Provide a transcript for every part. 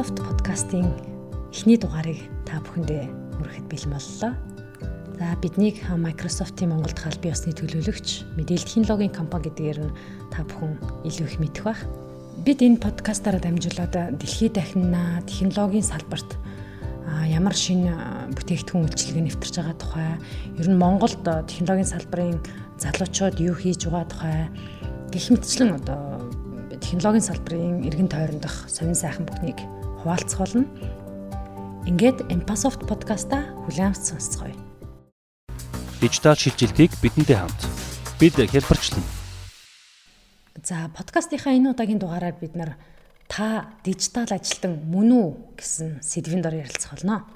Microsoft подкастын эхний дугаарыг та бүхэндээ хүрэхэд бэлэн боллоо. За биднийг Microsoft-ийн Монголд хаал бие усны төлөөлөгч мэдээлэл технологийн компани гэдгээр нь та бүхэн илүү их мэдэх бах. Бид энэ подкастаараа дамжуулаад дэлхийд дахинаа технологийн салбарт ямар шинэ бүтээгдэхүүн үйлчилгээ нэвтэрч байгаа тухай, ер нь Монголд технологийн салбарын залуучууд юу хийж байгаа тухай гэх мэтчлэн одоо технологийн салбарын эргэн тойрондох сонин сайхан бүхнийг хуваалцах болно. Ингээд Empasoft подкаста хүлээмж сонсцгоё. Дижитал шилжилтийг бидэнтэй хамт бид хэлбэрчлэн. За подкастынхаа энэ удаагийн дугаараар бид нар та дижитал ажилтан мөн үү гэсэн сэдвийн дор ярилцах болно.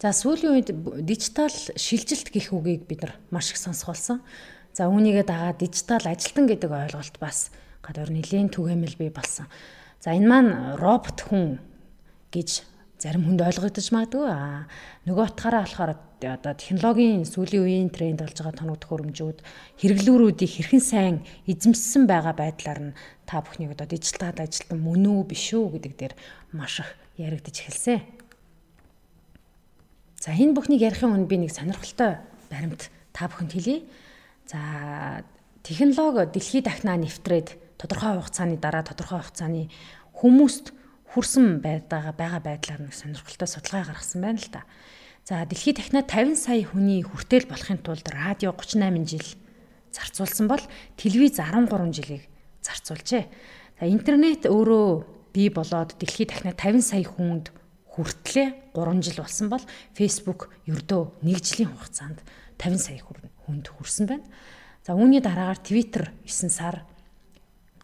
За сүүлийн үед дижитал шилжилт гэх үгийг бид нар маш их сонсох болсон. За үүнийгээ дагаад дижитал ажилтан гэдэг ойлголт бас гадуур нэлийн түгээмэл бий болсон. За энэ маань робот хүн гэж зарим хүнд ойлгогдож магадгүй аа нөгөө утгаараа болохоор одоо технологийн сүүлийн үеийн тренд болж байгаа тоног төхөөрөмжүүд хэрэглүүрүүдийг хэрхэн сайн эзэмссэн байгаа байдлаар нь та бүхнийг одоо дижитал ажилтан мөн үү биш үү гэдэг дээр маш их яригдж эхэлсэн. За энэ бүхнийг ярихын өмнө би нэг сонирхолтой баримт та бүхэнд хэлье. За технологи дэлхийд дахнаа нэвтрээд тодорхой хугацааны дараа тодорхой хугацааны хүмүүст хүрсэн байгаа байгаа байдлаар нэг сонирхолтой судалгаа гаргасан байна л да. За дэлхийд дахинаа 50 сая хүний хүртэл болохын тулд радио 38 жил зарцуулсан бол телевиз 13 жилийг зарцуулжээ. За интернет өөрөө бий болоод дэлхийд дахинаа 50 сая хүнд хүртлээ 3 жил болсон бол Facebook ердөө 1 жилийн хугацаанд 50 сая хүнд хүрсэн байна. За үүний дараагаар Twitter 9 сар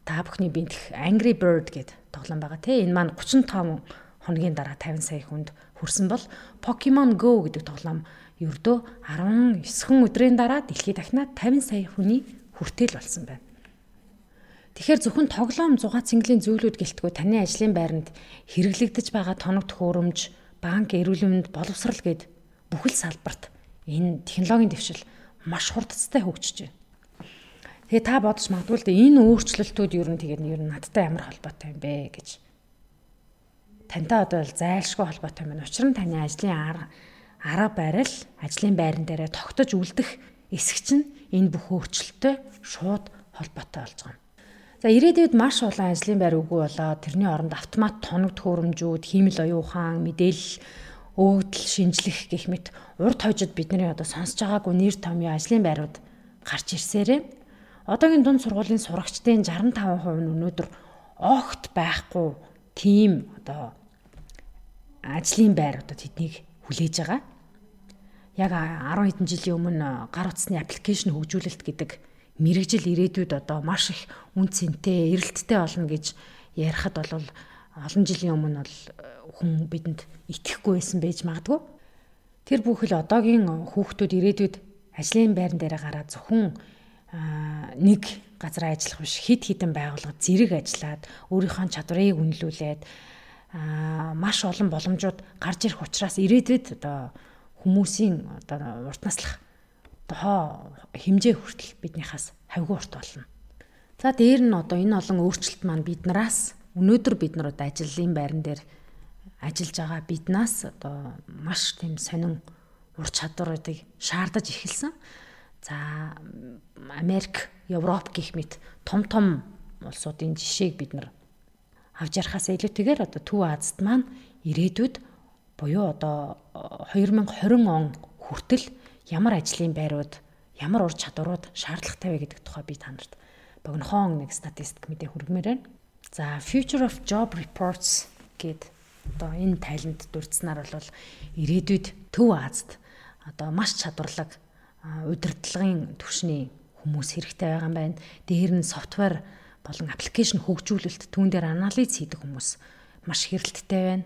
та бүхний бинтэх Angry Bird гэдэг тоглоом байгаа тий. Энэ маань 35 хоногийн дараа 50 сая хүнд хүрсэн бол Pokemon Go гэдэг тоглоом ердөө 19 өдрийн дараа дэлхийд дахнаа 50 сая хүний хүртэл болсон байна. Тэгэхээр зөвхөн тоглоом зугаа цэнгэлийн зүйлүүд гэлтгүй таны ажлын байранд хэрэглэгдэж байгаа тоног төхөөрөмж, банк, эрүүл мэнд, боловсрал гэд бүхэл салбарт энэ технологийн дэвшил маш хурдцтай хөгжиж байна. Тэгээ та бодож магадгүй л энэ өөрчлөлтүүд ер нь тэгээд ер нь надтай ямар холбоотой юм бэ гэж. Тантай одоо л зайлшгүй холбоотой юм байна. Учир нь таны ажлын арга барил, ажлын байран дээрээ тогтож үлдэх эсэг чинь энэ бүх өөрчлөлтөй шууд холбоотой болж байгаа юм. За ирээдүйд маш олон ажлын байр үгүй болоод тэрний оронд автомат тоног төхөөрөмжүүд, хиймэл оюун ухаан, мэдээлэл өгдөл шинжлэх гэх мэт урд хожид бидний одоо сонсож байгаагүй нэр томьёо ажлын байрууд гарч ирсээрээ Одоогийн дунд сургуулийн сурагчдын 65% нь өнөөдөр огт байхгүй тийм одоо ажлын байр одоо тэднийг хүлээж байгаа. Яг 10 хэдэн жилийн өмнө гар утасны аппликейшн хөгжүүлэлт гэдэг мэрэгжил ирээдүйд одоо маш их үн цэнтэй, эрэлттэй болно гэж ярихад бол олон жилийн өмнө бол хүн бидэнд итгэхгүй байсан байж магадгүй. Тэр бүхэл одоогийн хүүхдүүд ирээдүйд ажлын байран дээр гараад зөвхөн нэг газар ажиллах биш хид хідэн байгууллага зэрэг ажиллаад өөрийнхөө чадварыг үнэлүүлээд маш олон боломжууд гарч ирэх учраас ирээдүйд одоо хүмүүсийн одоо урт наслах дохоо хэмжээ хүртэл биднийхээс хавгүй урт болно. За дээр нь одоо энэ олон өөрчлөлт маань биднээс өнөөдөр бид нар одоо ажлын байран дээр ажиллаж байгаа биднээс одоо маш тийм сонин ур чадваруудыг шаардаж эхэлсэн. За Америк, Европ гэх мэт том том улсуудын жишээг бид нар авч ярахаас илүүтэйгээр одоо Төв Азад маань ирээдүйд буюу одоо 2020 он хүртэл ямар ажлын байрууд, ямар ур чадварууд шаардлагатай вэ гэдэг тухай би танарт богинохон нэг статистик мэдээ хүргэмээр байна. За Future of Job Reports гэд одоо энэ тайланд дурдсанаар бол ирээдүйд Төв Азад одоо маш чадварлаг удирдлагын түвшний хүмүүс хэрэгтэй байгаа юм байна. Дээр нь софтвер болон аппликейшн хөгжүүлэлт түүн дээр анализ хийдэг хүмүүс маш хэрэлттэй байна.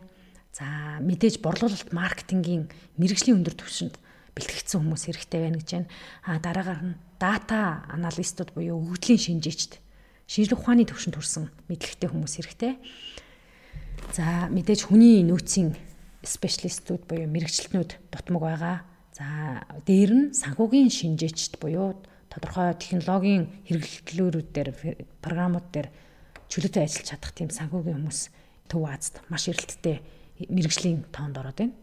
За мэдээж борлуулалт маркетингийн мэрэгжлийн өндөр түвшинд бэлтгэгдсэн хүмүүс хэрэгтэй байна гэж байна. А дараагаар нь дата аналистууд буюу өгөгдлийн шинжээчд шинжлэх ухааны төвшөнд хүрсэн мэдлэгтэй хүмүүс хэрэгтэй. За мэдээж хүний нөөцийн специалистууд буюу мэрэгчлэтнүүд дутмаг байгаа. За дээр нь санхүүгийн шинжээчд буюу тодорхой технологийн хэрэглэлүүд дээр програмууд дээр чөлөөтэй ажиллаж чадах тийм санхүүгийн хүмүүс Төв Азад маш эрэлттэй мэрэгжлийн тоонд ороод байна.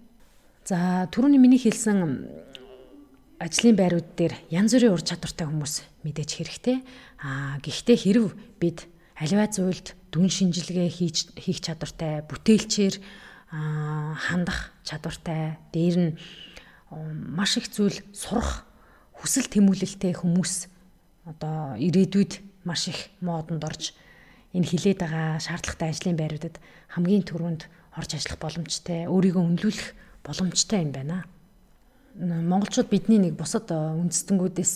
За түрүүний миний хэлсэн ажлын байрууд дээр янз бүрийн ур чадвартай хүмүүс мэдээж хэрэгтэй. Аа гэхдээ хэрв бид аливаа зүйлд дүн шинжилгээ хийж хийх чадвартай, бүтээлчээр хандах чадвартай, дээр нь маш их зүйл сурах хүсэл тэмүүлэлтэй хүмүүс одоо ирээдүйд маш их модонд орж энэ хилээд байгаа шаардлагатай ажлын байруудад хамгийн түрүүнд орж ажиллах боломжтой, өөрийгөө үнэлүүлэх боломжтой юм байна монголчууд бидний нэг бусад үндэстэнгүүдээс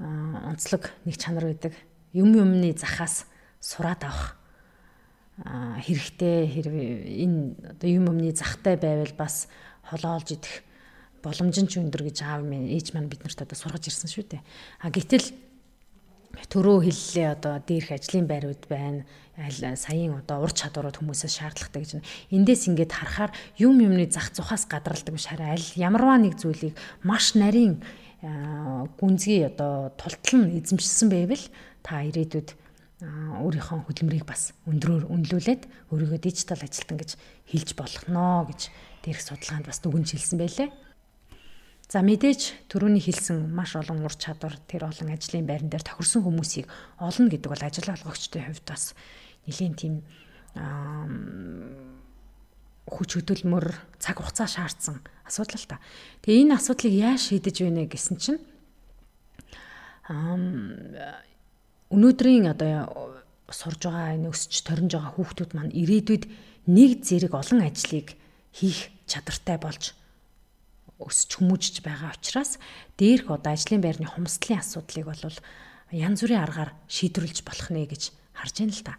онцлог нэг чанар байдаг. Юм юмны захаас сураад авах хэрэгтэй хэрвээ энэ одоо юм юмны захтай байвал бас холоолж идэх боломж нь ч өндөр гэж аав минь ээж маань биднэрт одоо сургаж ирсэн шүү дээ. А гэтэл төрөө хэллээ одоо дээрх ажлын байрууд байна. Саяын одоо ур чадварууд хүмүүсээс шаардлагатай гэж. Эндээс ингээд харахаар юм юмны зах зухаас гадралдаг биш хараа аль ямарваа нэг зүйлийг маш нарийн гүнзгий одоо тултал нь эзэмшсэн байвал та ирээдүйд өөрийнхөө хөдөлмөрийг бас өндрөөр үнэлүүлээд өөрийгөө дижитал ажилтан гэж хэлж болгоно гэж дээрх судалгаанд бас дүгнж хэлсэн байлээ. За мэдээж төрөний хэлсэн маш олон ур чадвар тэр олон ажлын байран дээр тохирсон хүмүүсийг олно гэдэг бол ажил олгогчдын хувьд бас нэлийн тийм хүч хөдөлмөр цаг хугацаа шаардсан асуудал л та. Тэгээ энэ асуудлыг яаж шийдэж байна гэсэн чинь өнөөдрийн одоо сурж байгаа энэ өсч торнж байгаа хүүхдүүд маань ирээдүйд нэг зэрэг олон ажлыг хийх чадвартай болж өсч хүмүүжж байгаа учраас дээрх одоо ажлын байрны хумсдлын асуудлыг бол янз бүрийн аргаар шийдвэрлэж болох нэ гэж харж байна л та.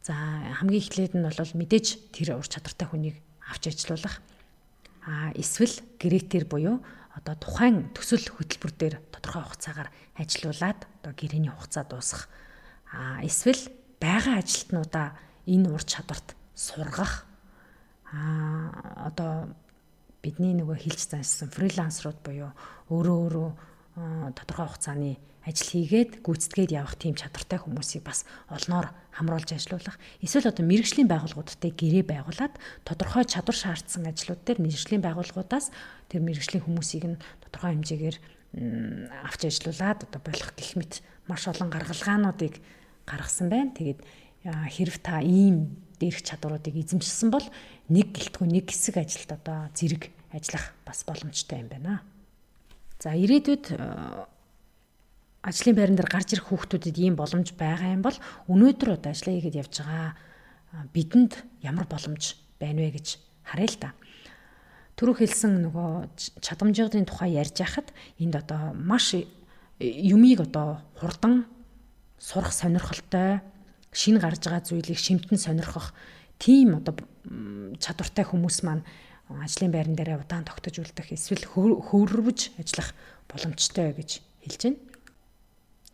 За хамгийн эхлээд нь бол мэдээж тэр ур чадвартай хүнийг авч ажиллуулах. А эсвэл гэрэтэр буюу одоо тухайн төсөл хөтөлбөр дээр тодорхой хугацаагаар ажилуулад одоо гэрээний хугацаа дуусгах. А эсвэл байгаа ажилтнуудаа энэ ур чадварт сургах. А одоо бидний нөгөө хэлж заншсан фрилансерууд буюу өөрөө өөрөө тодорхой хугацааны ажил хийгээд гүйцэтгээд явах тийм чадвартай хүмүүсийг бас олноор хамруулж ажилуулах. Эсвэл одоо мэрэгжлийн байгууллагуудтай гэрээ байгуулад тодорхой чадвар шаардсан ажлууд дээр мэрэгжлийн байгууллагуудаас тэр мэрэгжлийн хүмүүсийг нь тодорхой хэмжээгээр авч ажилуулад одоо болох гэх мэт маш олон гаргалгаануудыг гаргасан байна. Тэгээд хэрв та ийм дээрх чадваруудыг эзэмшсэн бол нэг гэлтгүй нэг хэсэг ажилд одоо зэрэг ажиллах бас боломжтой юм байна. За ирээдүйд э, ажлын байран дээр гарч ирэх хүүхдүүдэд ийм боломж байгаа юм бол өнөөдөр одоо ажиллаа хийгээд явж байгаа э, бидэнд ямар боломж байна вэ гэж харъя л та. Түрүү хэлсэн нөгөө чадамжуудын тухай ярьж байхад энд одоо маш юмыг одоо хурдан сурах сонирхолтой шинэ гарч байгаа зүйлийг шимтэн сонирхох тийм одоо чадвартай хүмүүс маань ажлын байран дээр удаан тогтож үлдэх эсвэл хөрвж ажиллах боломжтой гэж хэлж байна.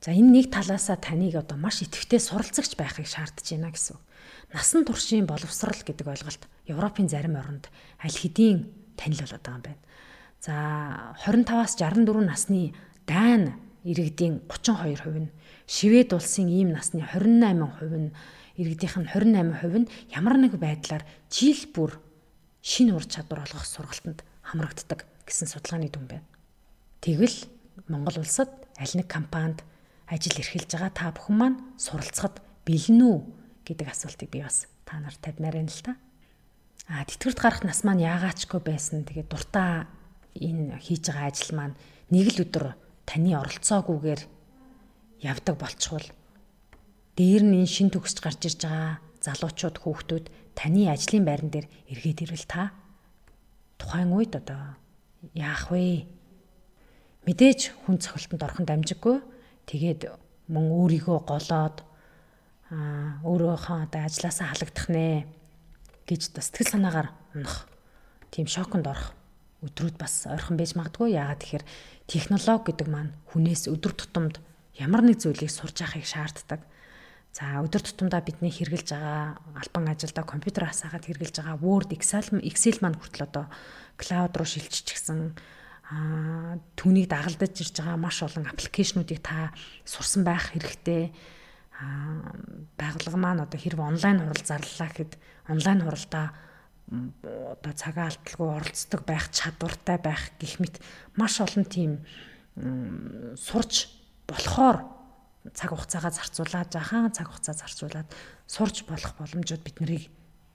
За энэ нэг талаасаа таныг одоо маш идэвхтэй суралцагч байхыг шаардж байна гэсэн. Насан туршийн боловсрал гэдэг ойлголт Европын зарим оронд аль хэдийн танил болоод байгаа юм байна. За 25-аас 64 насны дайны иргэдийн 32% нь Швед улсын ийм насны 28% нь иргэдийнх нь 28% нь ямар нэг байдлаар жил бүр шинэ ур чадвар олгох сургалтанд хамрагддаг гэсэн судалгааны дүн байна. Тэгвэл Монгол улсад аль нэг компанид ажил эрхэлж байгаа та бүхэн маань суралцахад бэлэн үү гэдэг асуултыг би бас та нарт тавьмаар байна л та. А тэтгэврт гарах нас маань яагаачгүй байсан. Тэгээд дуртай энэ хийж байгаа ажил маань нэг л өдөр таны оролцоогүйгээр явдаг болчихвол дээр нь энэ шин төгсч гарч ирж байгаа залуучууд хүүхдүүд таны ажлын байран дээр эргээд ирвэл та тухайн үед одоо яах вэ? Мэдээж хүн цохилтонд орхон дамжиггүй. Тэгээд мөн өөрийгөө голоод аа өөрөөхөө одоо ажилласаа халагдах нэ гэж сэтгэл санаагаар унах. Тийм шоконд орох өдрүүд бас ойрхон байж магадгүй. Яагаад тэгэхээр технологи гэдэг маань хүнээс өдөр тутамд ямар нэг зүйлийг сурж яхахыг шаарддаг. За өдөр тутамдаа бидний хэрэгжилж байгаа албан ажилдаа компьютер хасаагаад хэрэгжилж байгаа Word, Excel, Excel маань хүртэл одоо cloud руу шилжчихсэн а түүнийг дагалдаж ирж байгаа маш олон аппликейшнуудыг та сурсан байх хэрэгтэй. а хагалга маань одоо хэрэг онлайн хурал зарлалаа гэхэд онлайн хуралдаа одоо цагаан алдалгүй оролцдог байх чадвартай байх гэх мэт маш олон тийм сурч болохоор цаг хугацаагаа зарцуулаад жахан цаг хугацаа зарцуулаад сурч болох боломжууд бид нарыг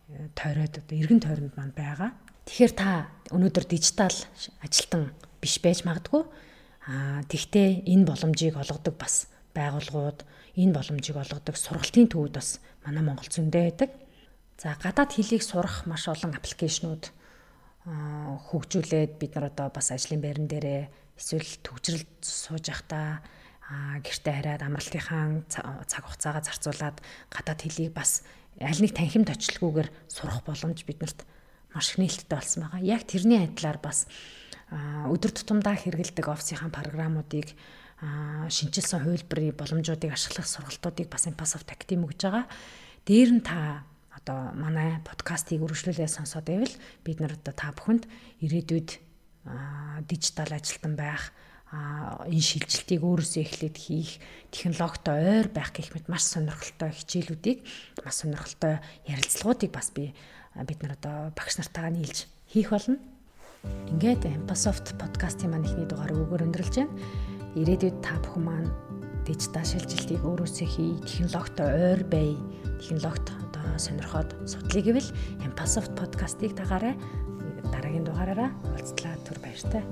э, тойроод одоо эргэн тойронд маань байгаа. Тэгэхээр та өнөөдөр дижитал ажилтан биш байж магадгүй. Аа тэгтээ энэ боломжийг олгодог бас байгууллагууд, энэ боломжийг олгодог сургалтын төвүүд бас манай Монгол зөндөө байдаг. За гадаад хэлийг сурах маш олон аппликейшнууд хөгжүүлээд бид нар одоо бас ажлын байран дээрээ эсвэл төгжрэлд сууж явахдаа гэртээ хараад амралтынхаа цаг хугацаагаа зарцуулаад гадаад хэлийг бас аль нэг танхимд очлгүйгээр сурах боломж биднэрт маш их нээлттэй болсон байгаа. Яг тэрний адилаар бас өдөр тутамдаа хэрэгэлдэг офисынхаа програмуудыг шинчилсэн хувилбарын боломжуудыг ашиглах сургалтуудыг бас Impasoft Academy өгж байгаа. Дээр нь та одоо манай подкастыг үргэлжлүүлээ сонсоод байвал бид нар одоо та бүхэнд ирээдүйд дижитал ажилтан байх энэ шилжилтийг өөрөөсөө эхлээд хийх технологитой ойр байх гэх мэт маш сонирхолтой хичээлүүдийг маш сонирхолтой ярилцлагуудыг бас би бид нар одоо багш нартайгаа нийлж хийх болно. Ингээд Empasoft подкастын маань ихний дугаарыг өгөр өндөрлж байна. Ирээдүйд та бүхэн маань дижитал шилжилтийг өөрөөсөө хий, технологитой ойр бай, технологид одоо сонирхоод судлаа гэвэл Empasoft подкастыг дагаарай. Дараагийн дугаараараа уулзлаа түр баяртай.